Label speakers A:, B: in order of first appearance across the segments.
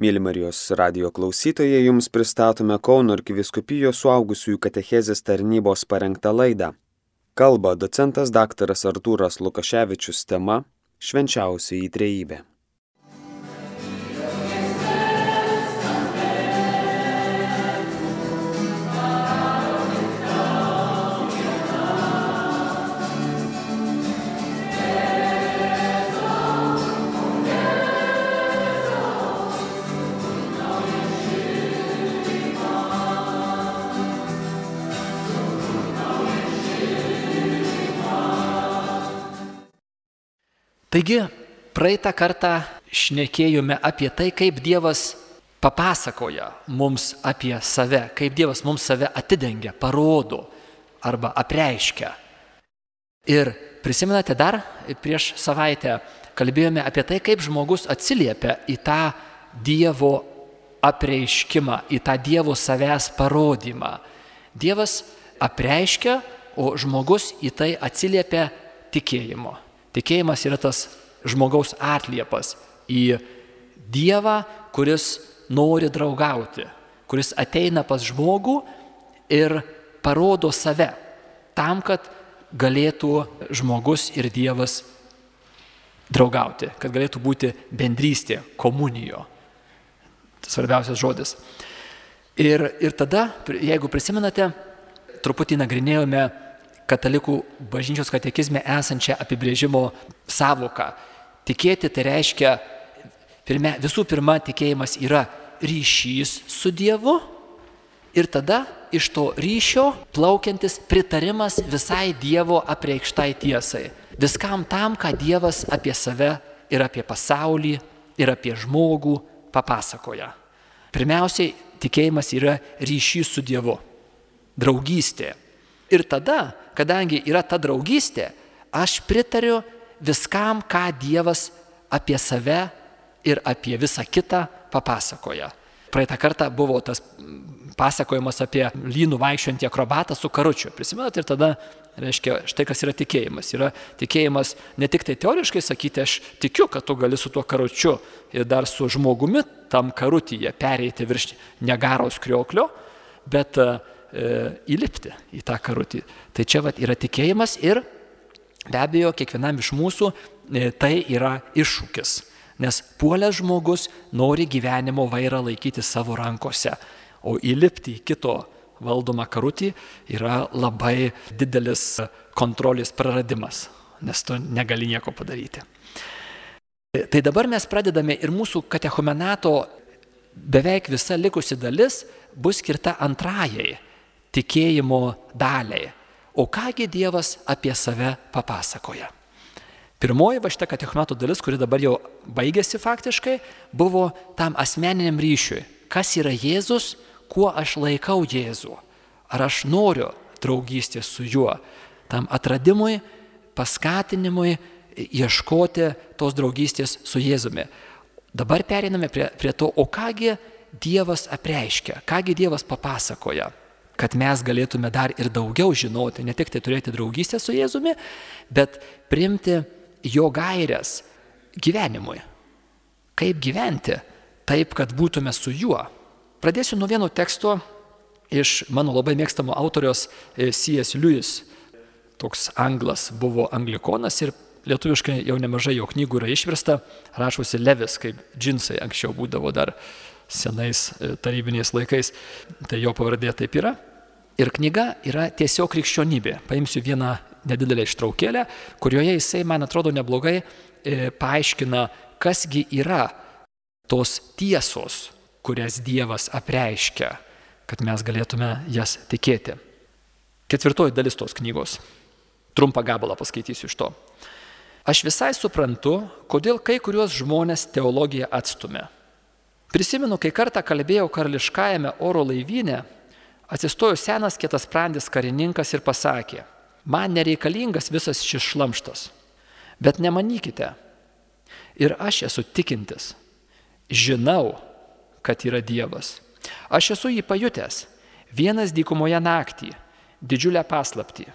A: Mėly Marijos radio klausytojai, jums pristatome Kauno arkiviskupijos suaugusiųjų katechezės tarnybos parengtą laidą. Kalba docentas dr. Artūras Lukaševičius tema Švenčiausiai į trejybę.
B: Taigi, praeitą kartą šnekėjome apie tai, kaip Dievas papasakoja mums apie save, kaip Dievas mums save atidengia, parodo arba apreiškia. Ir prisimenate dar prieš savaitę kalbėjome apie tai, kaip žmogus atsiliepia į tą Dievo apreiškimą, į tą Dievo savęs parodymą. Dievas apreiškia, o žmogus į tai atsiliepia tikėjimu. Tikėjimas yra tas žmogaus atliepas į Dievą, kuris nori draugauti, kuris ateina pas žmogų ir parodo save tam, kad galėtų žmogus ir Dievas draugauti, kad galėtų būti bendrystė, komunijo. Svarbiausias žodis. Ir, ir tada, jeigu prisimenate, truputį nagrinėjome katalikų bažnyčios katekizme esančią apibrėžimo savoką. Tikėti tai reiškia, pirmia, visų pirma, tikėjimas yra ryšys su Dievu ir tada iš to ryšio plaukiantis pritarimas visai Dievo apreikštai tiesai. Viskam tam, ką Dievas apie save ir apie pasaulį ir apie žmogų papasakoja. Pirmiausiai, tikėjimas yra ryšys su Dievu. Draugystė. Ir tada kadangi yra ta draugystė, aš pritariu viskam, ką Dievas apie save ir apie visą kitą papasakoja. Praeitą kartą buvo tas pasakojimas apie lynų vaikščiantį akrobatą su karučiu. Prisimenat ir tada, reiškia, štai kas yra tikėjimas. Yra tikėjimas ne tik tai teoriškai sakyti, aš tikiu, kad tu gali su tuo karučiu ir dar su žmogumi tam karutyje pereiti virš negaros krioklio, bet uh, įlipti į tą karutį. Tai čia vat, yra tikėjimas ir be abejo kiekvienam iš mūsų e, tai yra iššūkis. Nes puolęs žmogus nori gyvenimo vairą laikyti savo rankose, o įlipti į kito valdomą karutį yra labai didelis kontrolės praradimas, nes tu negali nieko padaryti. Tai dabar mes pradedame ir mūsų katechumenato beveik visa likusi dalis bus skirta antrajai tikėjimo daliai. O kągi Dievas apie save papasakoja. Pirmoji va šita katechumetų dalis, kuri dabar jau baigėsi faktiškai, buvo tam asmeniniam ryšiui. Kas yra Jėzus, kuo aš laikau Jėzų. Ar aš noriu draugystės su juo. Tam atradimui, paskatinimui ieškoti tos draugystės su Jėzumi. Dabar periname prie, prie to, o kągi Dievas apreiškia, kągi Dievas papasakoja kad mes galėtume dar ir daugiau žinoti, ne tik tai turėti draugystę su Jėzumi, bet primti jo gairias gyvenimui. Kaip gyventi taip, kad būtume su juo. Pradėsiu nuo vieno teksto iš mano labai mėgstamo autorios e, C.S. Lewis. Toks anglas buvo anglikonas ir lietuviškai jau nemažai jo knygų yra išversta, rašosi Levis, kaip džinsai anksčiau būdavo dar senais e, tarybiniais laikais, tai jo pavardė taip yra. Ir knyga yra tiesiog krikščionybė. Paimsiu vieną nedidelę ištraukėlę, kurioje jisai, man atrodo, neblogai e, paaiškina, kasgi yra tos tiesos, kurias Dievas apreiškia, kad mes galėtume jas tikėti. Ketvirtoji dalis tos knygos. Trumpą gabalą paskaitysiu iš to. Aš visai suprantu, kodėl kai kuriuos žmonės teologiją atstumė. Prisimenu, kai kartą kalbėjau karališkajame oro laivyne Atsistojo senas kietas sprendis karininkas ir pasakė, man nereikalingas visas šis šlamštas, bet nemanykite. Ir aš esu tikintis, žinau, kad yra Dievas. Aš esu jį pajutęs, vienas dykumoje naktį, didžiulę paslaptį.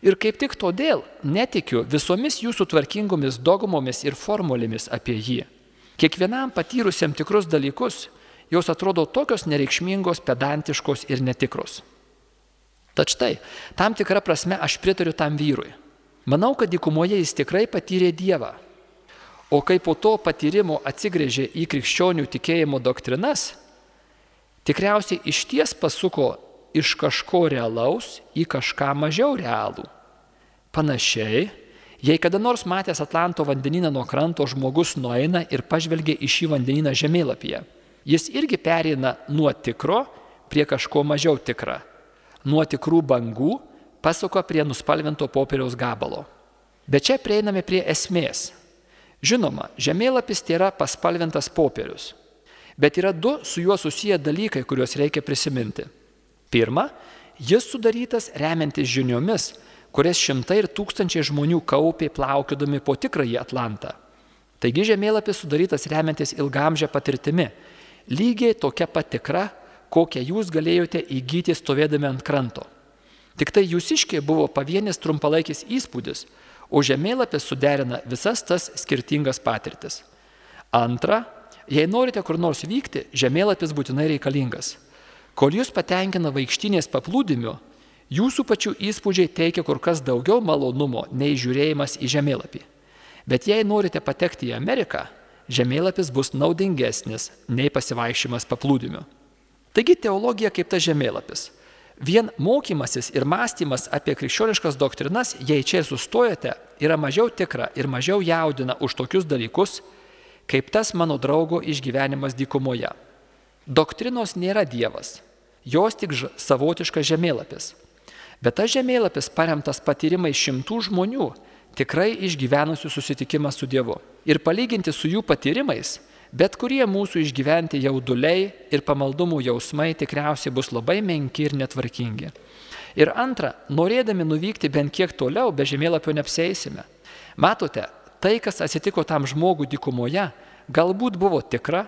B: Ir kaip tik todėl netikiu visomis jūsų tvarkingomis dogmomis ir formulėmis apie jį. Kiekvienam patyrusiam tikrus dalykus jos atrodo tokios nereikšmingos, pedantiškos ir netikros. Tad štai, tam tikrą prasme aš pritariu tam vyrui. Manau, kad dykumoje jis tikrai patyrė Dievą. O kai po to patyrimo atsigrėžė į krikščionių tikėjimo doktrinas, tikriausiai iš ties pasuko iš kažko realaus į kažką mažiau realų. Panašiai, jei kada nors matęs Atlanto vandenyną nuo kranto žmogus nueina ir pažvelgia į šį vandenyną žemėlapyje, jis irgi perina nuo tikro prie kažko mažiau tikra. Nuo tikrų bangų pasuka prie nuspalvinto popieriaus gabalo. Bet čia prieiname prie esmės. Žinoma, žemėlapis tai yra paspalvintas popierius. Bet yra du su juo susiję dalykai, kuriuos reikia prisiminti. Pirma, jis sudarytas remiantis žiniomis, kurias šimtai ir tūkstančiai žmonių kaupė plaukiodami po tikrąjį Atlantą. Taigi žemėlapis sudarytas remiantis ilgamžę patirtimi, lygiai tokia patikra, kokią jūs galėjote įgyti stovėdami ant kranto. Tik tai jūsiškiai buvo pavienis trumpalaikis įspūdis, o žemėlapis suderina visas tas skirtingas patirtis. Antra, jei norite kur nors vykti, žemėlapis būtinai reikalingas. Kol jūs patenkina vaikštinės paplūdimiu, jūsų pačių įspūdžiai teikia kur kas daugiau malonumo nei žiūrėjimas į žemėlapį. Bet jei norite patekti į Ameriką, žemėlapis bus naudingesnis nei pasivaikščiojimas paplūdimiu. Taigi teologija kaip tas žemėlapis. Vien mokymasis ir mąstymas apie krikščioniškas doktrinas, jei čia sustojate, yra mažiau tikra ir mažiau jaudina už tokius dalykus, kaip tas mano draugo išgyvenimas dykumoje. Doktrinos nėra Dievas, jos tik savotiškas žemėlapis. Bet tas žemėlapis paremtas patyrimai šimtų žmonių, tikrai išgyvenusių susitikimą su Dievu. Ir palyginti su jų patyrimais, bet kurie mūsų išgyventi jauduliai ir pamaldumų jausmai tikriausiai bus labai menki ir netvarkingi. Ir antra, norėdami nuvykti bent kiek toliau, be žemėlapio neapsėsime. Matote, tai, kas atsitiko tam žmogui dykumoje, galbūt buvo tikra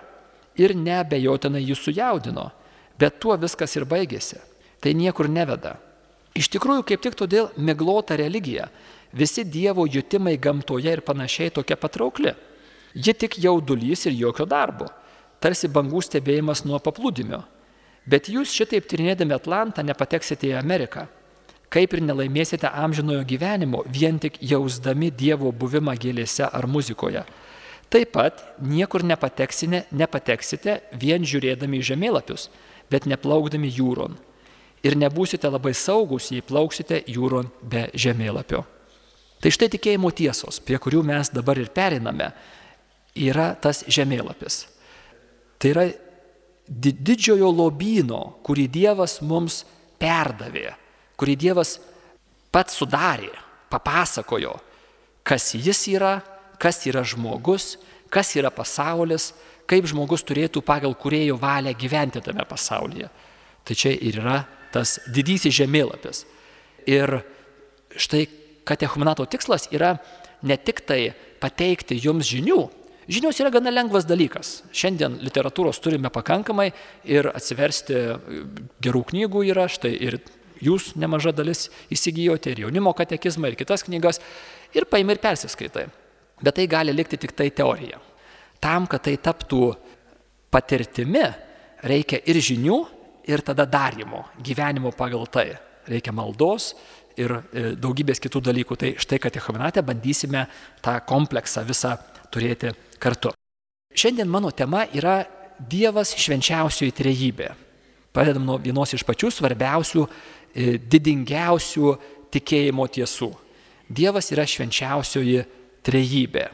B: ir neabejotinai jį sujaudino, bet tuo viskas ir baigėsi. Tai niekur neveda. Iš tikrųjų, kaip tik todėl miglota religija visi Dievo jutimai gamtoje ir panašiai tokia patraukli. Ji tik jaudulys ir jokio darbo, tarsi bangų stebėjimas nuo paplūdimio. Bet jūs šitaip tyrinėdami Atlantą nepateksite į Ameriką, kaip ir nelaimėsite amžinojo gyvenimo vien tik jausdami Dievo buvimą gėlėse ar muzikoje. Taip pat niekur nepateksite, nepateksite vien žiūrėdami į žemėlapius, bet neplaukdami jūron. Ir nebūsite labai saugus, jei plauksite jūron be žemėlapio. Tai štai tikėjimo tiesos, prie kurių mes dabar ir periname, yra tas žemėlapis. Tai yra didžiojo lobyno, kurį Dievas mums perdavė, kurį Dievas pats sudarė, papasakojo, kas jis yra, kas yra žmogus, kas yra pasaulis, kaip žmogus turėtų pagal kurėjo valią gyventi tame pasaulyje. Tai čia ir yra tas didysis žemėlapis. Ir štai katechumenato tikslas yra ne tik tai pateikti jums žinių, žinios yra gana lengvas dalykas. Šiandien literatūros turime pakankamai ir atsiversti gerų knygų yra, štai ir jūs nemaža dalis įsigijote ir jaunimo katekizmą ir kitas knygas ir paimi ir persiskaitai. Bet tai gali likti tik tai teorija. Tam, kad tai taptų patirtimi, reikia ir žinių, ir tada darimo, gyvenimo pagal tai. Reikia maldos, ir e, daugybės kitų dalykų. Tai štai katechumenate bandysime tą kompleksą visą turėti kartu. Šiandien mano tema yra Dievas švenčiausioji trejybė. Pradedam nuo vienos iš pačių svarbiausių, e, didingiausių tikėjimo tiesų. Dievas yra švenčiausioji trejybė.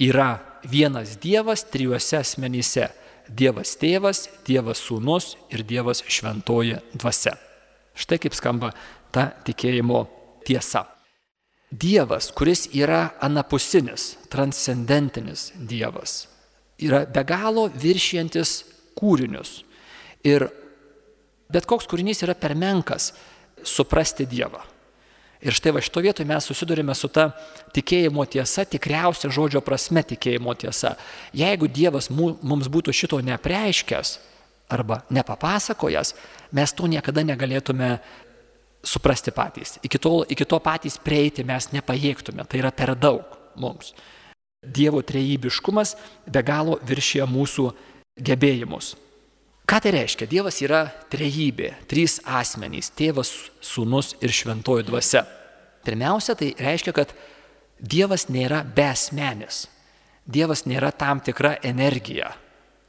B: Yra vienas Dievas trijuose asmenyse. Dievas tėvas, Dievas sūnus ir Dievas šventoji dvasia. Štai kaip skamba ta tikėjimo tiesa. Dievas, kuris yra anapusinis, transcendentinis Dievas, yra be galo viršijantis kūrinius. Ir bet koks kūrinys yra per menkas suprasti Dievą. Ir štai va šito vietoje mes susidurime su ta tikėjimo tiesa, tikriausia žodžio prasme tikėjimo tiesa. Jeigu Dievas mums būtų šito nepreiškęs arba nepapasakojęs, mes to niekada negalėtume suprasti patys. Iki to, iki to patys prieiti mes nepajėgtume, tai yra per daug mums. Dievo trejybiškumas be galo viršė mūsų gebėjimus. Ką tai reiškia? Dievas yra trejybė, trys asmenys - tėvas, sūnus ir šventoji dvasia. Pirmiausia, tai reiškia, kad Dievas nėra besmenis. Dievas nėra tam tikra energija.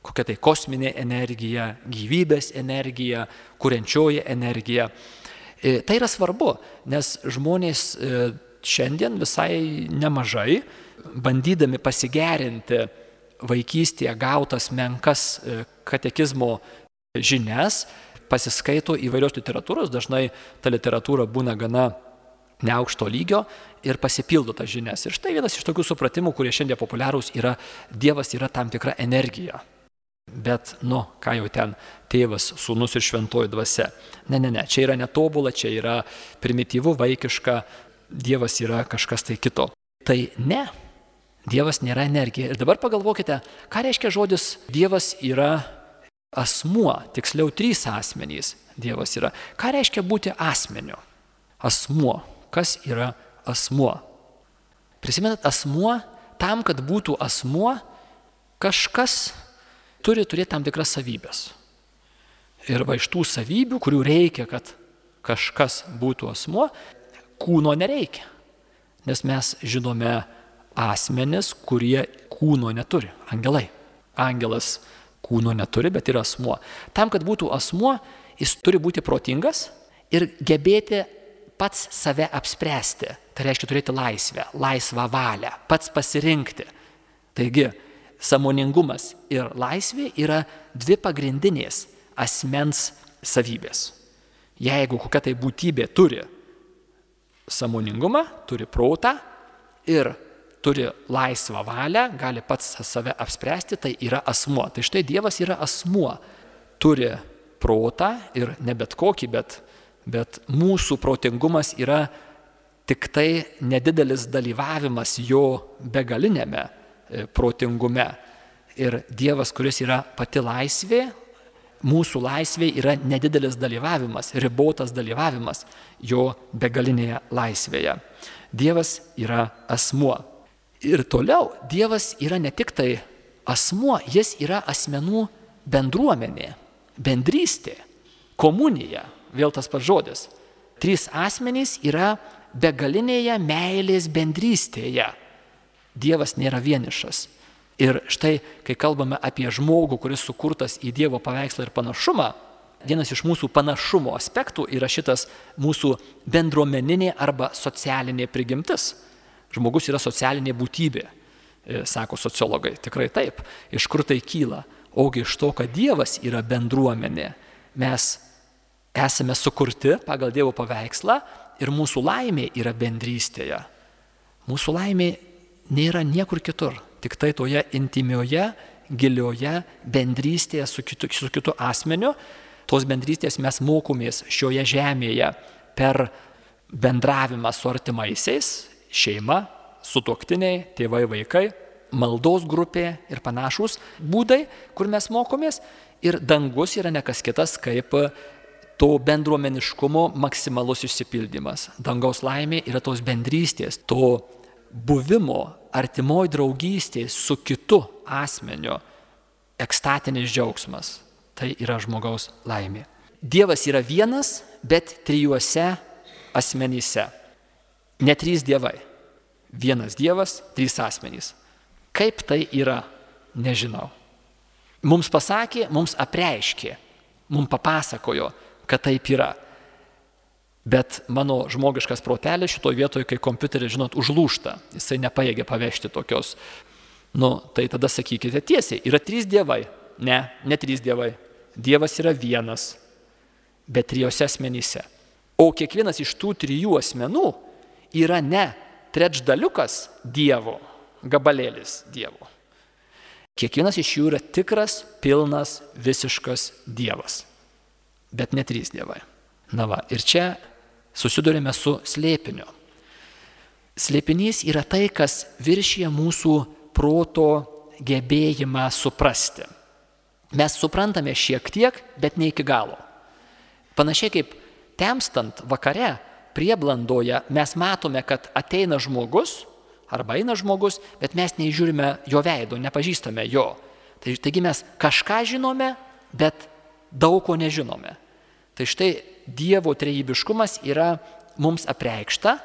B: Kokia tai kosminė energija, gyvybės energija, kuriančioji energija. E, tai yra svarbu, nes žmonės e, šiandien visai nemažai, bandydami pasigerinti vaikystėje gautas menkas e, katekizmo žinias, pasiskaito įvairios literatūros, dažnai ta literatūra būna gana neaukšto lygio ir pasipildo tas žinias. Ir štai vienas iš tokių supratimų, kurie šiandien populiarūs, yra Dievas yra tam tikra energija. Bet, nu, ką jau ten tėvas, sūnus ir šventoji dvasia. Ne, ne, ne, čia yra netobula, čia yra primityvu, vaikiška, Dievas yra kažkas tai kito. Tai ne, Dievas nėra energija. Ir dabar pagalvokite, ką reiškia žodis Dievas yra asmuo, tiksliau trys asmenys Dievas yra. Ką reiškia būti asmeniu? Asmuo. Kas yra asmuo? Prisimenat, asmuo, tam, kad būtų asmuo, kažkas turi turėti tam tikras savybės. Ir va iš tų savybių, kurių reikia, kad kažkas būtų asmuo, kūno nereikia. Nes mes žinome asmenis, kurie kūno neturi. Angelai. Angelas kūno neturi, bet yra asmuo. Tam, kad būtų asmuo, jis turi būti protingas ir gebėti pats save apspręsti. Tai reiškia turėti laisvę, laisvą valią, pats pasirinkti. Taigi, samoningumas ir laisvė yra dvi pagrindinės asmens savybės. Jeigu kokia tai būtybė turi samoningumą, turi protą ir turi laisvą valią, gali pats save apspręsti, tai yra asmuo. Tai štai Dievas yra asmuo, turi protą ir ne bet kokį, bet, bet mūsų protingumas yra tik tai nedidelis dalyvavimas jo begalinėme protingume. Ir Dievas, kuris yra pati laisvė, mūsų laisvė yra nedidelis dalyvavimas, ribotas dalyvavimas jo begalinėje laisvėje. Dievas yra asmuo. Ir toliau Dievas yra ne tik tai asmuo, jis yra asmenų bendruomenė, bendrystė, komunija, vėl tas pats žodis. Trys asmenys yra begalinėje meilės bendrystėje. Dievas nėra vienišas. Ir štai, kai kalbame apie žmogų, kuris sukurtas į Dievo paveikslą ir panašumą, vienas iš mūsų panašumo aspektų yra šitas mūsų bendruomeninė arba socialinė prigimtis. Žmogus yra socialinė būtybė, e, sako sociologai. Tikrai taip. Iš kur tai kyla? Ogi iš to, kad Dievas yra bendruomenė. Mes esame sukurti pagal Dievo paveikslą ir mūsų laimė yra bendrystėje. Mūsų laimė nėra niekur kitur, tik tai toje intimioje, gilioje bendrystėje su kitu, su kitu asmeniu. Tos bendrystės mes mokomės šioje žemėje per bendravimą su artimaisiais, šeima, sutoktiniai, tėvai, vaikai, maldos grupė ir panašus būdai, kur mes mokomės. Ir dangus yra nekas kitas kaip to bendruomeniškumo maksimalus išsipildymas. Dangaus laimė yra tos bendrystės, to buvimo, artimoj draugystės su kitu asmeniu, ekstatinis džiaugsmas. Tai yra žmogaus laimė. Dievas yra vienas, bet trijuose asmenyse. Ne trys dievai. Vienas dievas, trys asmenys. Kaip tai yra, nežinau. Mums pasakė, mums apreiškė, mums papasakojo, kad taip yra. Bet mano žmogiškas protelis šitoje vietoje, kai kompiuteris, žinot, užlūšta, jisai nepaėgė pavežti tokios. Nu, tai tada sakykite tiesiai, yra trys dievai. Ne, ne trys dievai. Dievas yra vienas, bet trijose asmenyse. O kiekvienas iš tų trijų asmenų yra ne trečdaliukas Dievo, gabalėlis Dievo. Kiekvienas iš jų yra tikras, pilnas, visiškas Dievas. Bet ne trys Dievai. Na va, ir čia susidurime su slėpiniu. Slėpinys yra tai, kas viršyje mūsų proto gebėjimą suprasti. Mes suprantame šiek tiek, bet ne iki galo. Panašiai kaip temstant vakare prieblandoje mes matome, kad ateina žmogus, Arba eina žmogus, bet mes neįžiūrime jo veido, nepažįstame jo. Tai, taigi mes kažką žinome, bet daug ko nežinome. Tai štai Dievo trejybiškumas yra mums apreikšta,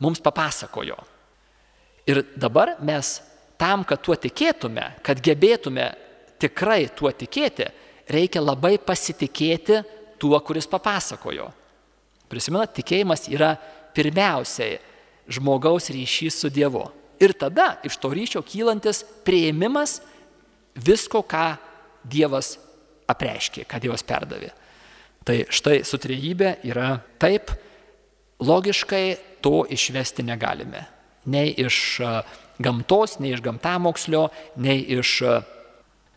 B: mums papasakojo. Ir dabar mes tam, kad tuo tikėtume, kad gebėtume tikrai tuo tikėti, reikia labai pasitikėti tuo, kuris papasakojo. Prisimenat, tikėjimas yra pirmiausiai žmogaus ryšys su Dievu. Ir tada iš to ryšio kylantis prieimimas visko, ką Dievas apreiškė, ką Dievas perdavė. Tai štai sutrejybė yra taip, logiškai to išvesti negalime. Nei iš gamtos, nei iš gamtamokslio, nei iš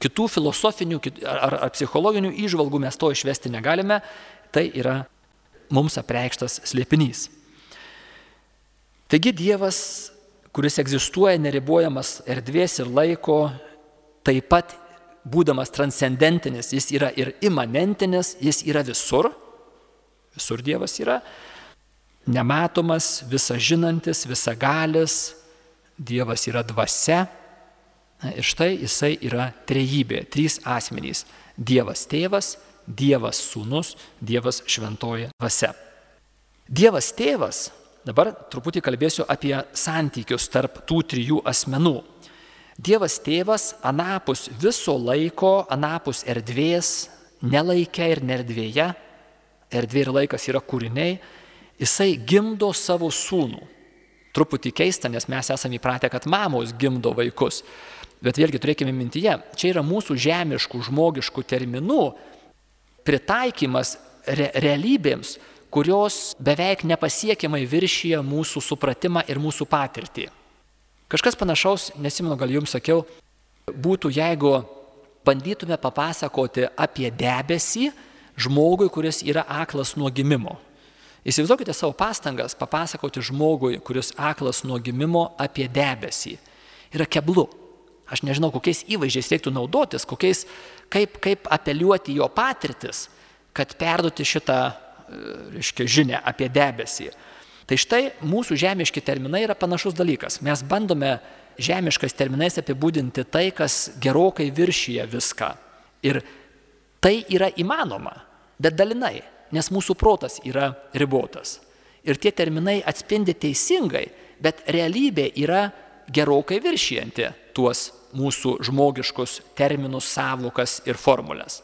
B: kitų filosofinių ar, ar psichologinių įžvalgų mes to išvesti negalime. Tai yra mums apreikštas slėpinys. Taigi Dievas, kuris egzistuoja neribojamas erdvės ir laiko, taip pat būdamas transcendentinis, jis yra ir imanentinis, jis yra visur, visur Dievas yra, nematomas, visažinantis, visagalis, Dievas yra dvasia. Ir štai jisai yra trejybė, trys asmenys - Dievas tėvas, Dievas sūnus, Dievas šventoji dvasia. Dievas tėvas Dabar truputį kalbėsiu apie santykius tarp tų trijų asmenų. Dievas tėvas anapus viso laiko, anapus erdvės, nelaikia ir nerdvėje, erdvė ir laikas yra kūriniai, jisai gimdo savo sūnų. Truputį keista, nes mes esame įpratę, kad mamos gimdo vaikus. Bet vėlgi turėkime mintyje, čia yra mūsų žemiškų, žmogiškų terminų pritaikymas re realybėms, kurios beveik nepasiekiamai viršyje mūsų supratimą ir mūsų patirtį. Kažkas panašaus, nesimenu, gal jums sakiau, būtų, jeigu bandytume papasakoti apie debesį žmogui, kuris yra aklas nuo gimimo. Įsivaizduokite savo pastangas papasakoti žmogui, kuris aklas nuo gimimo apie debesį. Yra keblu. Aš nežinau, kokiais įvaizdžiais reiktų naudotis, kokiais, kaip, kaip apeliuoti jo patirtis, kad perduoti šitą reiškia, žinia apie debesį. Tai štai mūsų žemiški terminai yra panašus dalykas. Mes bandome žemiškais terminais apibūdinti tai, kas gerokai viršyje viską. Ir tai yra įmanoma, bet dalinai, nes mūsų protas yra ribotas. Ir tie terminai atspindi teisingai, bet realybė yra gerokai viršijanti tuos mūsų žmogiškus terminus, savokas ir formulės.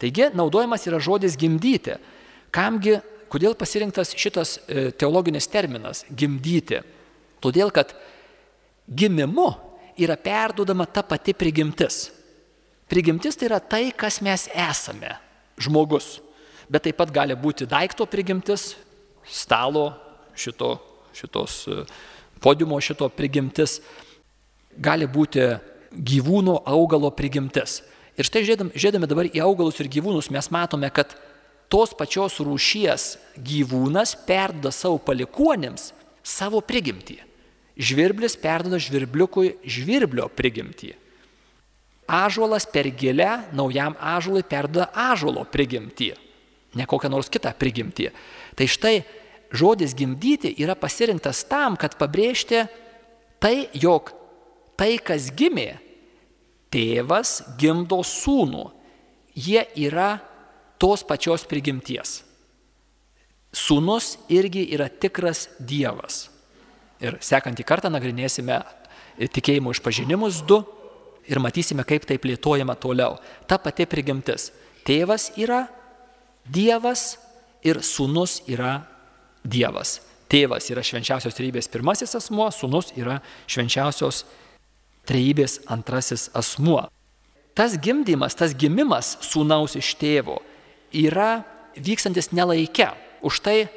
B: Taigi naudojamas yra žodis gimdyti, Kamgi, kodėl pasirinktas šitas e, teologinis terminas - gimdyti? Todėl, kad gimimu yra perdodama ta pati prigimtis. Prigimtis tai yra tai, kas mes esame - žmogus. Bet taip pat gali būti daikto prigimtis, stalo šito, šitos e, podiumo šito prigimtis, gali būti gyvūno augalo prigimtis. Ir štai žiūrėdami dabar į augalus ir gyvūnus mes matome, kad tos pačios rūšies gyvūnas perdoda savo palikuonėms savo prigimtį. Žvirblis perdoda žvirbliukui žvirblio prigimtį. Ažuolas per gilę naujam ažuolui perdoda ažuolo prigimtį, ne kokią nors kitą prigimtį. Tai štai žodis gimdyti yra pasirinktas tam, kad pabrėžti tai, jog tai, kas gimė, tėvas gimdo sūnų. Jie yra tos pačios prigimties. Sūnus irgi yra tikras Dievas. Ir sekantį kartą nagrinėsime tikėjimo išpažinimus du ir matysime, kaip tai plėtojama toliau. Ta pati prigimtis. Tėvas yra Dievas ir sūnus yra Dievas. Tėvas yra švenčiausios trejybės pirmasis asmuo, sūnus yra švenčiausios trejybės antrasis asmuo. Tas gimdymas, tas gimimas sūnaus iš tėvo yra vykstantis nelaike. Už tai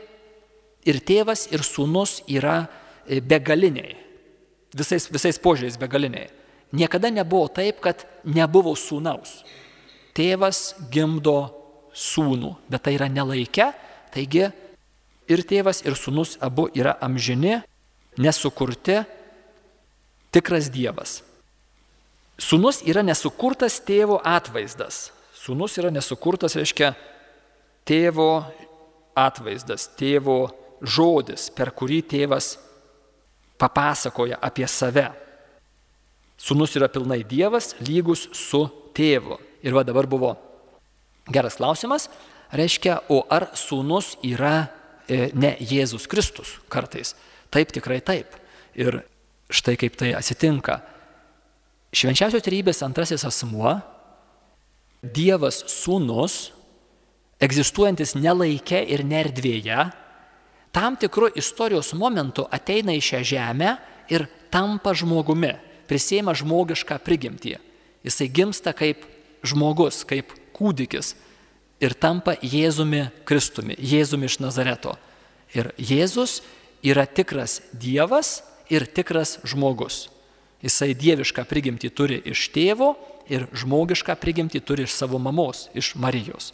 B: ir tėvas, ir sūnus yra e, begaliniai. Visais, visais požiūriais begaliniai. Niekada nebuvo taip, kad nebuvo sūnaus. Tėvas gimdo sūnų, bet tai yra nelaike, taigi ir tėvas, ir sūnus abu yra amžini, nesukurti, tikras Dievas. Sūnus yra nesukurtas tėvo atvaizdas. Sūnus yra nesukurtas, reiškia, tėvo atvaizdas, tėvo žodis, per kurį tėvas papasakoja apie save. Sūnus yra pilnai Dievas, lygus su tėvu. Ir va dabar buvo geras klausimas, reiškia, o ar sūnus yra e, ne Jėzus Kristus kartais? Taip, tikrai taip. Ir štai kaip tai atsitinka. Švenčiausios trybės antrasis asmuo, Dievas sūnus, egzistuojantis nelaike ir nerdvėje, tam tikru istorijos momentu ateina į šią žemę ir tampa žmogumi, prisėima žmogišką prigimtį. Jisai gimsta kaip žmogus, kaip kūdikis ir tampa Jėzumi Kristumi, Jėzumi iš Nazareto. Ir Jėzus yra tikras Dievas ir tikras žmogus. Jisai dievišką prigimtį turi iš tėvo ir žmogišką prigimtį turi iš savo mamos, iš Marijos.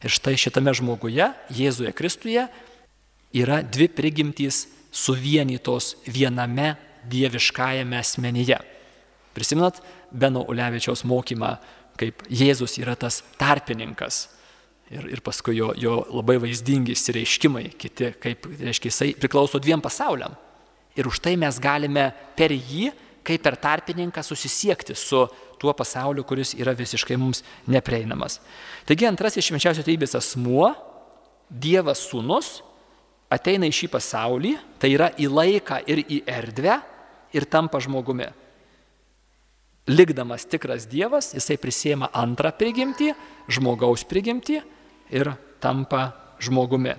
B: Ir štai šitame žmoguje, Jėzuje Kristuje, yra dvi prigimtys suvienytos viename dieviškajame asmenyje. Prisimenat Beno Ulevičiaus mokymą, kaip Jėzus yra tas tarpininkas. Ir, ir paskui jo, jo labai vaizdingi įsireiškimai, kiti, kaip, reiškia, jisai priklauso dviem pasauliam. Ir už tai mes galime per jį, kaip per tarpininką, susisiekti su tuo pasauliu, kuris yra visiškai mums neprieinamas. Taigi antrasis švenčiausio teibės asmuo, Dievas sūnus, ateina į šį pasaulį, tai yra į laiką ir į erdvę ir tampa žmogumi. Likdamas tikras Dievas, jisai prisėma antrą prigimtį, žmogaus prigimtį ir tampa žmogumi.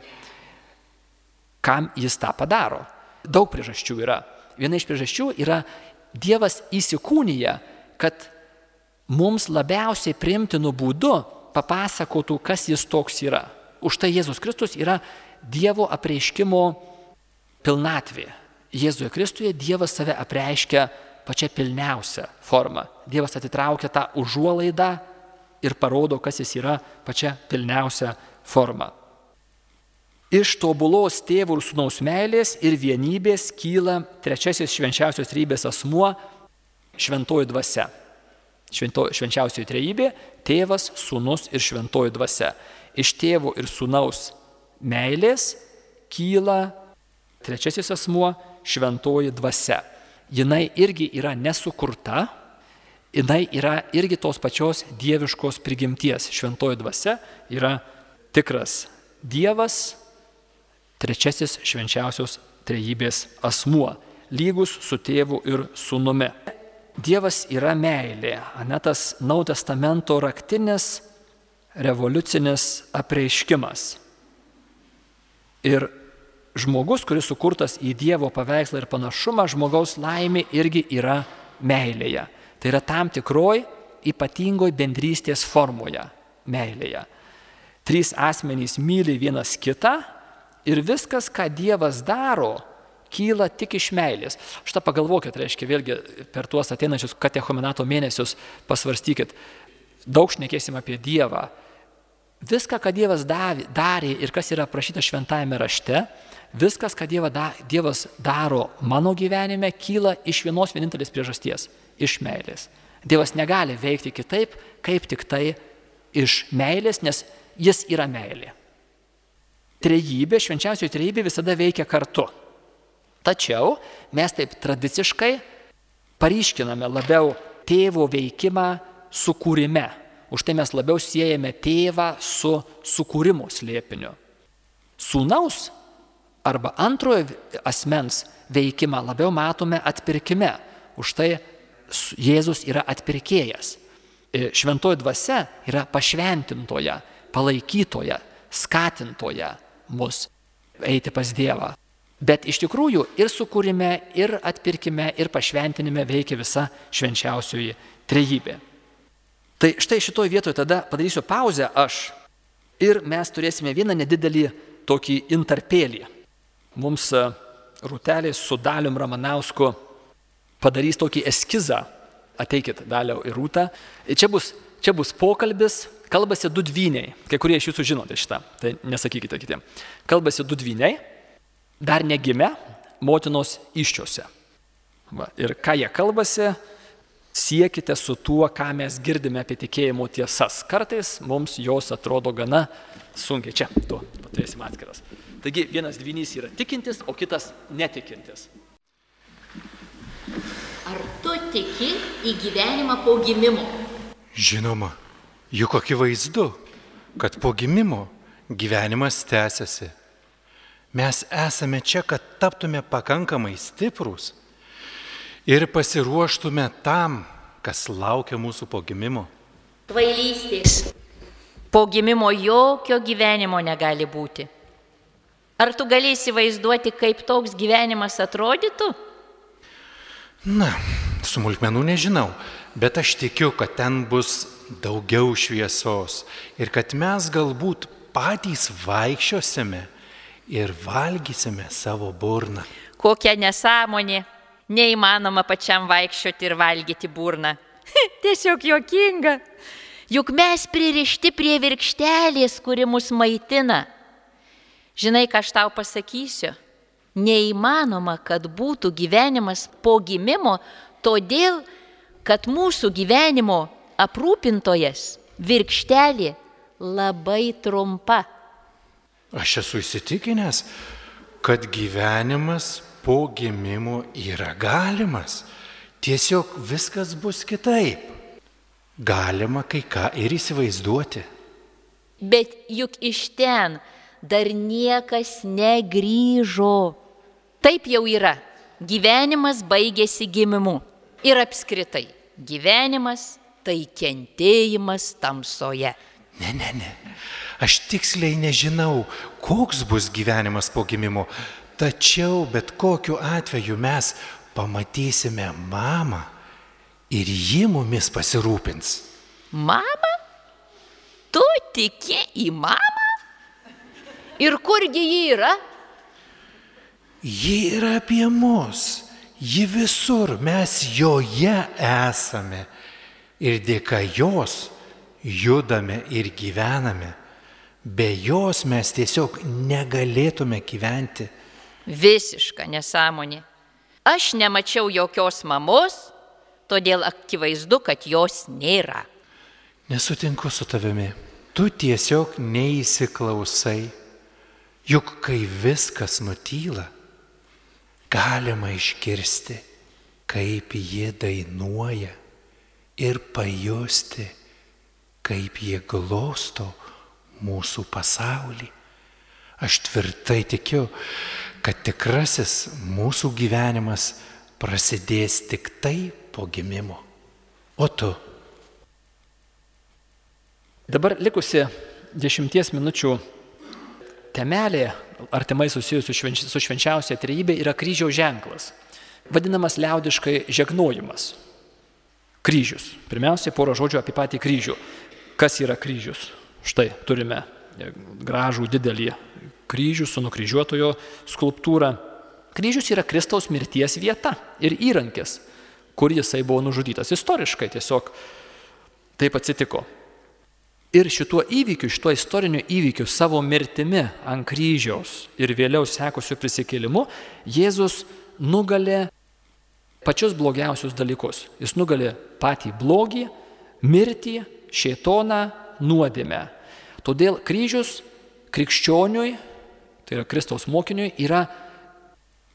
B: Kam jis tą padaro? Daug priežasčių yra. Viena iš priežasčių yra Dievas įsikūnyje, kad mums labiausiai primtinų būdų papasakotų, kas jis toks yra. Už tai Jėzus Kristus yra Dievo apreiškimo pilnatvė. Jėzuje Kristuje Dievas save apreiškia pačia pilniausia forma. Dievas atitraukia tą užuolaidą ir parodo, kas jis yra pačia pilniausia forma. Iš tobulos tėvų ir sunaus meilės ir vienybės kyla trečiasis švenčiausios trybės asmuo - šventoji dvasia. Švento, švenčiausioji trejybė - tėvas, sunus ir šventoji dvasia. Iš tėvų ir sunaus meilės kyla trečiasis asmuo - šventoji dvasia. Jinai irgi yra nesukurta, jinai yra irgi tos pačios dieviškos prigimties. Šventoji dvasia yra tikras Dievas, trečiasis švenčiausios trejybės asmuo, lygus su tėvu ir sūnumi. Dievas yra meilė, anetas Nau testamento raktinis revoliucinis apreiškimas. Ir žmogus, kuris sukurtas į Dievo paveikslą ir panašumą, žmogaus laimė irgi yra meilėje. Tai yra tam tikroj ypatingoj bendrystės formoje - meilėje. Trys asmenys myli vienas kitą ir viskas, ką Dievas daro, kyla tik iš meilės. Šitą pagalvokit, reiškia, vėlgi per tuos ateinančius katechomenato mėnesius pasvarstykit. Daug šnekėsim apie Dievą. Viską, ką Dievas davė, darė ir kas yra aprašyta šventajame rašte, viskas, ką Dieva da, Dievas daro mano gyvenime, kyla iš vienos vienintelės priežasties - iš meilės. Dievas negali veikti kitaip, kaip tik tai iš meilės, nes jis yra meilė. Trejybė, švenčiausioji trejybė visada veikia kartu. Tačiau mes taip tradiciškai paryškiname labiau tėvo veikimą sukūrime. Už tai mes labiau siejame tėvą su sukūrimo slėpiniu. Sūnaus arba antrojo asmens veikimą labiau matome atpirkime. Už tai Jėzus yra atpirkėjas. E, šventoji dvasia yra pašventintoja, palaikytoja, skatintoja mus eiti pas Dievą. Bet iš tikrųjų ir sukūrime, ir atpirkime, ir pašventinime veikia visa švenčiausioji trejybė. Tai štai šitoj vietoje tada padarysiu pauzę aš ir mes turėsime vieną nedidelį tokį intarpėlį. Mums e, Rūtelė su Dalium Ramanausku padarys tokį eskizą. Ateikit, Daliau ir Rūta. Čia bus, čia bus pokalbis, kalbasi du dvyniai. Kai kurie iš jūsų žinote šitą, tai nesakykite kitiem. Kalbasi du dvyniai dar negimę motinos iščiose. Va, ir ką jie kalbasi, siekite su tuo, ką mes girdime apie tikėjimo tiesas. Kartais mums jos atrodo gana sunkiai. Čia, tu, turėsim atskiras. Taigi vienas dvynys yra tikintis, o kitas netikintis.
C: Ar tu tiki į gyvenimą po gimimo?
D: Žinoma, juk akivaizdu, kad po gimimo gyvenimas tęsiasi. Mes esame čia, kad taptume pakankamai stiprus ir pasiruoštume tam, kas laukia mūsų po gimimo.
C: Kvailystės. Po gimimo jokio gyvenimo negali būti. Ar tu gali įsivaizduoti, kaip toks gyvenimas atrodytų?
D: Na, smulkmenų nežinau, bet aš tikiu, kad ten bus daugiau šviesos ir kad mes galbūt patys vaikščiosime ir valgysime savo burną.
C: Kokia nesąmonė. Neįmanoma pačiam vaikščioti ir valgyti burną. Tiesiog jokinga. Juk mes pririšti prie virkštelės, kuri mus maitina. Žinai, ką aš tau pasakysiu? Neįmanoma, kad būtų gyvenimas po gimimo, todėl, kad mūsų gyvenimo aprūpintojas virkštelė labai trumpa.
D: Aš esu įsitikinęs, kad gyvenimas po gimimo yra galimas. Tiesiog viskas bus kitaip. Galima kai ką ir įsivaizduoti.
C: Bet juk iš ten dar niekas negryžo. Taip jau yra. Gyvenimas baigėsi gimimu. Ir apskritai, gyvenimas tai kentėjimas tamsoje.
D: Ne, ne, ne. Aš tiksliai nežinau, koks bus gyvenimas po gimimo, tačiau bet kokiu atveju mes pamatysime mamą ir ji mumis pasirūpins.
C: Mama? Tu tiki į mamą? Ir kurgi ji yra?
D: Ji yra apie mus, ji visur, mes joje esame ir dėka jos judame ir gyvename. Be jos mes tiesiog negalėtume gyventi.
C: Visiška nesąmonė. Aš nemačiau jokios mamos, todėl akivaizdu, kad jos nėra.
D: Nesutinku su tavimi. Tu tiesiog neįsiklausai. Juk kai viskas nutyla, galima išgirsti, kaip jie dainuoja ir pajusti, kaip jie glosto mūsų pasaulį. Aš tvirtai tikiu, kad tikrasis mūsų gyvenimas prasidės tik tai po gimimo. O tu?
B: Dabar likusi dešimties minučių temelė, artimai susijusi su švenčiausia trejybė, yra kryžiaus ženklas, vadinamas liaudiškai žegnojimas. Kryžius. Pirmiausia, porą žodžių apie patį kryžių. Kas yra kryžius? Štai turime gražų didelį kryžių su nukryžiuotojo skulptūra. Kryžius yra Kristaus mirties vieta ir įrankis, kur jisai buvo nužudytas. Istoriškai tiesiog taip atsitiko. Ir šituo įvykiu, šituo istoriniu įvykiu, savo mirtimi ant kryžiaus ir vėliau sekusiu prisikėlimu, Jėzus nugalė pačius blogiausius dalykus. Jis nugalė patį blogį, mirtį, šėtoną, nuodėmę. Todėl kryžius krikščioniui, tai yra Kristaus mokiniui, yra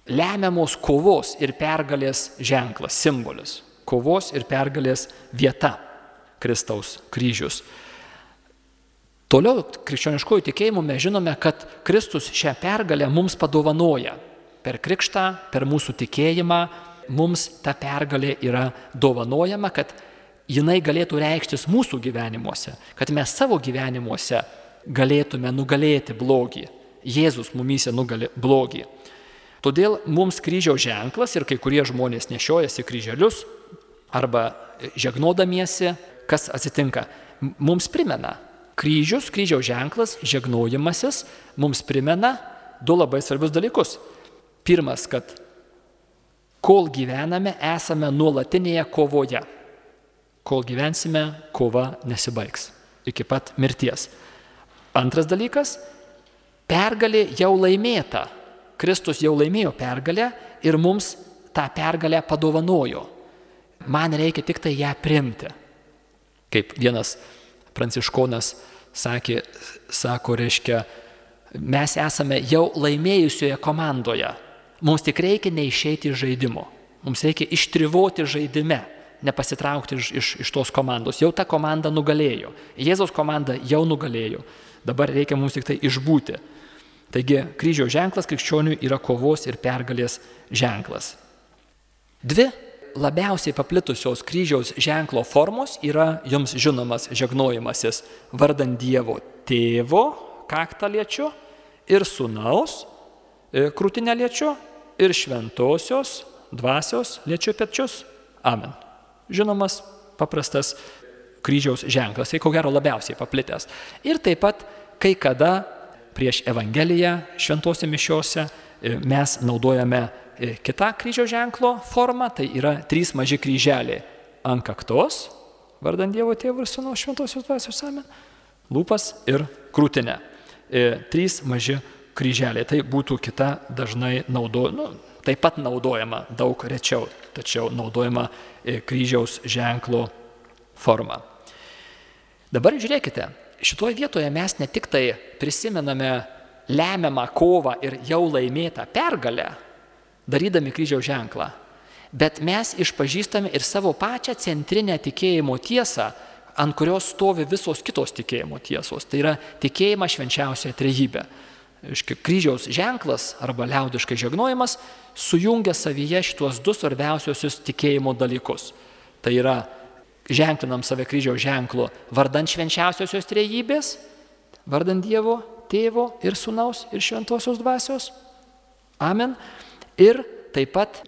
B: lemiamos kovos ir pergalės ženklas, simbolis. Kovos ir pergalės vieta Kristaus kryžius. Toliau krikščioniškojų tikėjimu mes žinome, kad Kristus šią pergalę mums padovanoja. Per krikštą, per mūsų tikėjimą mums ta pergalė yra dovanojama, kad jinai galėtų reikštis mūsų gyvenimuose, kad mes savo gyvenimuose galėtume nugalėti blogį. Jėzus mumyse nugali blogį. Todėl mums kryžiaus ženklas ir kai kurie žmonės nešiojasi kryželius arba žegnodamiesi, kas atsitinka, mums primena. Kryžius, kryžiaus ženklas, žegnojimasis mums primena du labai svarbius dalykus. Pirmas, kad kol gyvename, esame nuolatinėje kovoje kol gyvensime, kova nesibaigs iki pat mirties. Antras dalykas - pergalė jau laimėta. Kristus jau laimėjo pergalę ir mums tą pergalę padovanojo. Man reikia tik tai ją primti. Kaip vienas pranciškonas sakė, sako, reiškia, mes esame jau laimėjusioje komandoje. Mums tik reikia neišeiti iš žaidimo. Mums reikia ištrivoti žaidime, nepasitraukti iš, iš, iš tos komandos. Jau ta komanda nugalėjo. Jėzaus komanda jau nugalėjo. Dabar reikia mums tik tai išbūti. Taigi kryžiaus ženklas krikščionių yra kovos ir pergalės ženklas. Dvi labiausiai paplitusios kryžiaus ženklo formos yra jums žinomas žegnojimasis vardant Dievo tėvo kaktą liečiu ir sunaus e, krūtinę liečiu ir šventosios dvasios liečiu pečius. Amen. Žinomas paprastas kryžiaus ženklas, tai ko gero labiausiai paplitęs. Ir taip pat kai kada prieš Evangeliją šventose mišiuose e, mes naudojame E, kita kryžiaus ženklo forma, tai yra trys maži kryželiai ant kaktos, vardant Dievo tėvų ir Sūnaus šventosios dvasios amen, lūpas ir krūtinė. E, trys maži kryželiai, tai būtų kita dažnai naudojama, nu, taip pat naudojama daug rečiau, tačiau naudojama e, kryžiaus ženklo forma. Dabar žiūrėkite, šitoje vietoje mes ne tik tai prisimename lemiamą kovą ir jau laimėtą pergalę, darydami kryžiaus ženklą. Bet mes išpažįstame ir savo pačią centrinę tikėjimo tiesą, ant kurios stovi visos kitos tikėjimo tiesos. Tai yra tikėjimą švenčiausią trejybę. Kryžiaus ženklas arba liaudiškai žegnojimas sujungia savyje šituos du svarbiausiosius tikėjimo dalykus. Tai yra ženklinam save kryžiaus ženklu vardant švenčiausiosios trejybės, vardant Dievo, Tėvo ir Sūnaus ir Šventosios dvasios. Amen ir taip pat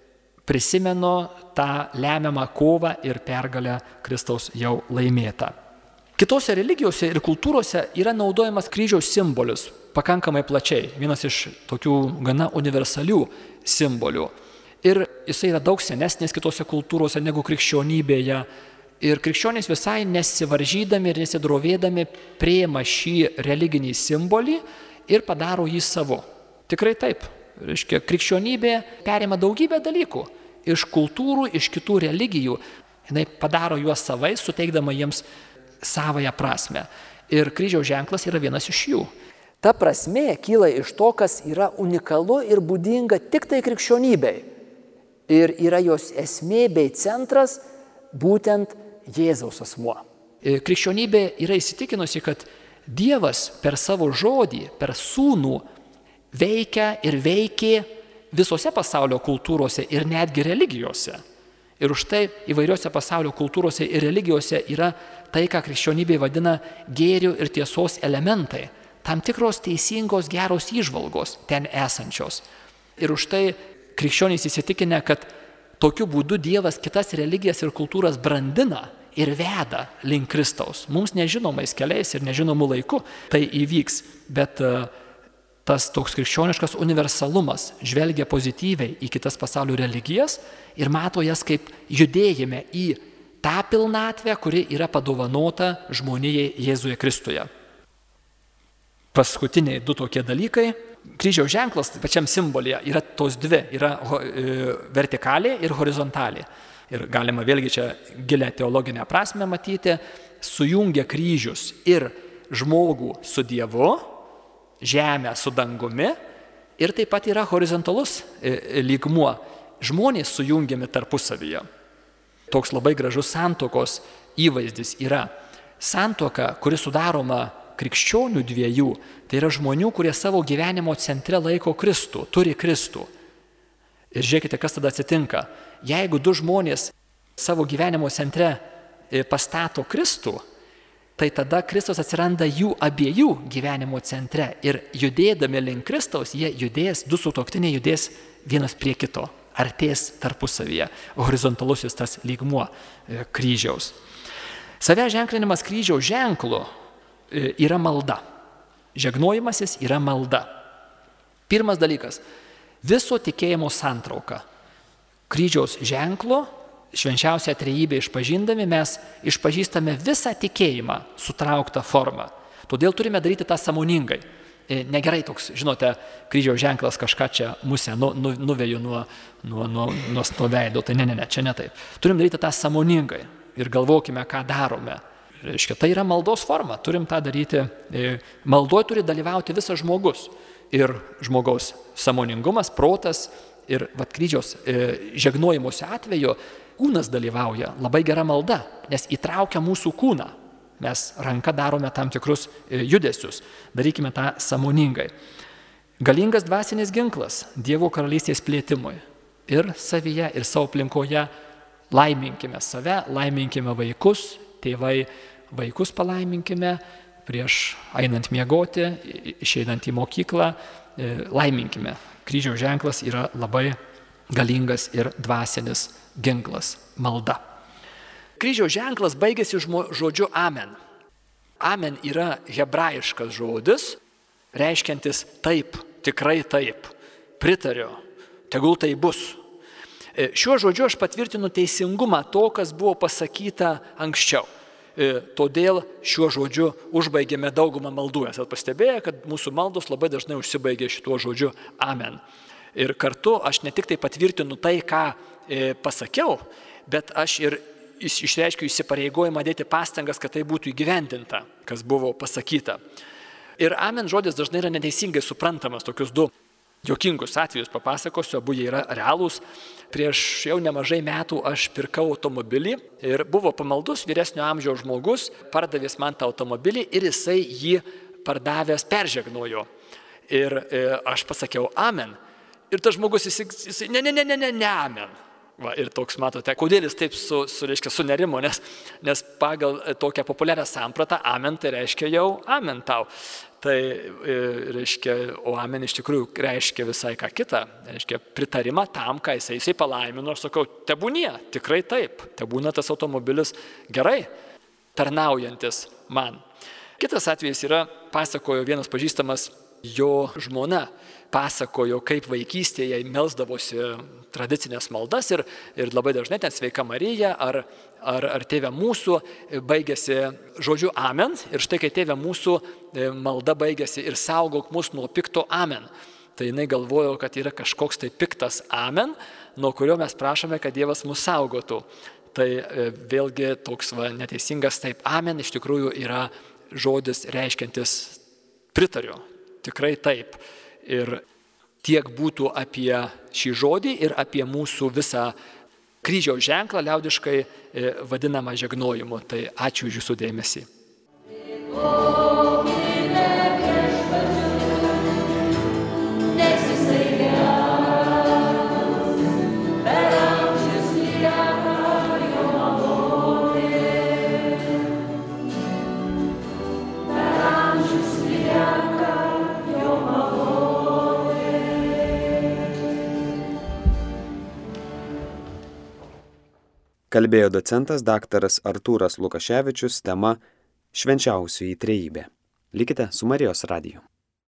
B: prisimenu tą lemiamą kovą ir pergalę Kristaus jau laimėtą. Kitose religijose ir kultūrose yra naudojamas kryžiaus simbolis pakankamai plačiai, vienas iš tokių gana universalių simbolių. Ir jisai yra daug senesnis kitose kultūrose negu krikščionybėje. Ir krikščionys visai nesivaržydami ir nesidrovėdami prieima šį religinį simbolį ir padaro jį savo. Tikrai taip, Reiškia, krikščionybė perima daugybę dalykų iš kultūrų, iš kitų religijų. Jis padaro juos savai, suteikdama jiems savoją prasme. Ir kryžiaus ženklas yra vienas iš jų.
E: Ta prasme kyla iš to, kas yra unikalu ir būdinga tik tai krikščionybei. Ir yra jos esmė bei centras būtent Jėzaus asmuo.
B: E, krikščionybė yra įsitikinusi, kad Dievas per savo žodį, per sūnų veikia ir veikė visose pasaulio kultūrose ir netgi religijose. Ir už tai įvairiose pasaulio kultūrose ir religijose yra tai, ką krikščionybė vadina gėrių ir tiesos elementai, tam tikros teisingos geros įžvalgos ten esančios. Ir už tai krikščionys įsitikinę, kad tokiu būdu Dievas kitas religijas ir kultūras brandina ir veda link Kristaus. Mums nežinomais keliais ir nežinomų laiku tai įvyks, bet uh, tas toks krikščioniškas universalumas žvelgia pozityviai į kitas pasaulio religijas ir mato jas kaip judėjime į tą pilnatvę, kuri yra padovanota žmonijai Jėzuje Kristuje. Paskutiniai du tokie dalykai. Kryžiaus ženklas pačiam simbolėje yra tos dvi - yra e, vertikalė ir horizontalė. Ir galima vėlgi čia gilę teologinę prasme matyti, sujungia kryžius ir žmogų su Dievu, žemę su dangumi ir taip pat yra horizontalus e, e, lygmuo. Žmonės sujungiami tarpusavyje. Toks labai gražus santokos įvaizdis yra santoka, kuri sudaroma krikščionių dviejų, tai yra žmonių, kurie savo gyvenimo centre laiko Kristų, turi Kristų. Ir žiūrėkite, kas tada atsitinka. Jeigu du žmonės savo gyvenimo centre e, pastato Kristų, tai tada Kristus atsiranda jų abiejų gyvenimo centre. Ir judėdami link Kristaus, jie judės, du sutoktiniai judės vienas prie kito, artės tarpusavyje, horizontalusis tas lygmuo e, kryžiaus. Save ženklinimas kryžiaus ženklu yra malda. Žegnojimasis yra malda. Pirmas dalykas - viso tikėjimo santrauka. Kryžiaus ženklo švenčiausią trejybę išpažindami mes išpažįstame visą tikėjimą sutrauktą formą. Todėl turime daryti tą samoningai. E, negerai toks, žinote, kryžiaus ženklas kažką čia musę nu, nu, nuveju nuo, nuo, nuo, nuo to veido. Tai ne, ne, ne, čia ne taip. Turim daryti tą samoningai ir galvokime, ką darome. Reiškia, tai yra maldos forma, turim tą daryti. E, Maldoje turi dalyvauti visas žmogus. Ir žmogaus samoningumas, protas, Ir vat kryžiaus e, žegnojimuose atveju kūnas dalyvauja, labai gera malda, nes įtraukia mūsų kūną. Mes ranka darome tam tikrus e, judesius, darykime tą samoningai. Galingas dvasinis ginklas Dievo karalystės plėtimui ir savyje, ir savo aplinkoje laiminkime save, laiminkime vaikus, tėvai vaikus palaiminkime, prieš einant miegoti, išeinant į mokyklą, e, laiminkime. Kryžiaus ženklas yra labai galingas ir dvasinis ginklas - malda. Kryžiaus ženklas baigėsi žodžiu amen. Amen yra hebrajiškas žodis, reiškiantis taip, tikrai taip, pritariu, tegul tai bus. E, šiuo žodžiu aš patvirtinu teisingumą to, kas buvo pasakyta anksčiau. E, todėl šiuo žodžiu užbaigėme daugumą maldų. Esate pastebėję, kad mūsų maldos labai dažnai užsibaigia šituo žodžiu amen. Ir kartu aš ne tik tai patvirtinu tai, ką e, pasakiau, bet aš ir išreiškiu įsipareigojimą dėti pastangas, kad tai būtų įgyvendinta, kas buvo pasakyta. Ir amen žodis dažnai yra neteisingai suprantamas, tokius du jokingus atvejus papasakosiu, abu jie yra realūs. Prieš jau nemažai metų aš pirkau automobilį ir buvo pamaldus vyresnio amžiaus žmogus, pardavęs man tą automobilį ir jisai jį pardavęs peržegnojo. Ir e, aš pasakiau amen. Ir tas žmogus, jisai, jisai ne, ne, ne, ne, ne, ne, amen. Va, ir toks, matote, kodėl jis taip su, su, reiškia, sunerimo, nes, nes pagal tokią populiarią sampratą amen tai reiškia jau amen tau. Tai e, reiškia, o amen iš tikrųjų reiškia visai ką kitą, reiškia pritarimą tam, ką jisai, jisai palaimino, aš sakau, tebūnie, tikrai taip, tebūna tas automobilis gerai, tarnaujantis man. Kitas atvejis yra, pasakojo vienas pažįstamas jo žmona pasakojo, kaip vaikystėje melsdavosi tradicinės maldas ir, ir labai dažnai ten sveika Marija ar, ar, ar tėvė mūsų baigėsi žodžiu amen ir štai kai tėvė mūsų e, malda baigėsi ir saugok mus nuo pikto amen. Tai jinai galvojo, kad yra kažkoks tai piktas amen, nuo kurio mes prašome, kad Dievas mus saugotų. Tai e, vėlgi toks va, neteisingas taip amen iš tikrųjų yra žodis reiškiantis pritariu, tikrai taip. Ir tiek būtų apie šį žodį ir apie mūsų visą kryžiaus ženklą liaudiškai e, vadinamą žegnojimu. Tai ačiū už jūsų dėmesį. Oh.
A: Kalbėjo docentas daktaras Artūras Lukaševičius tema Švenčiausioji trejybė. Likite su Marijos radiju.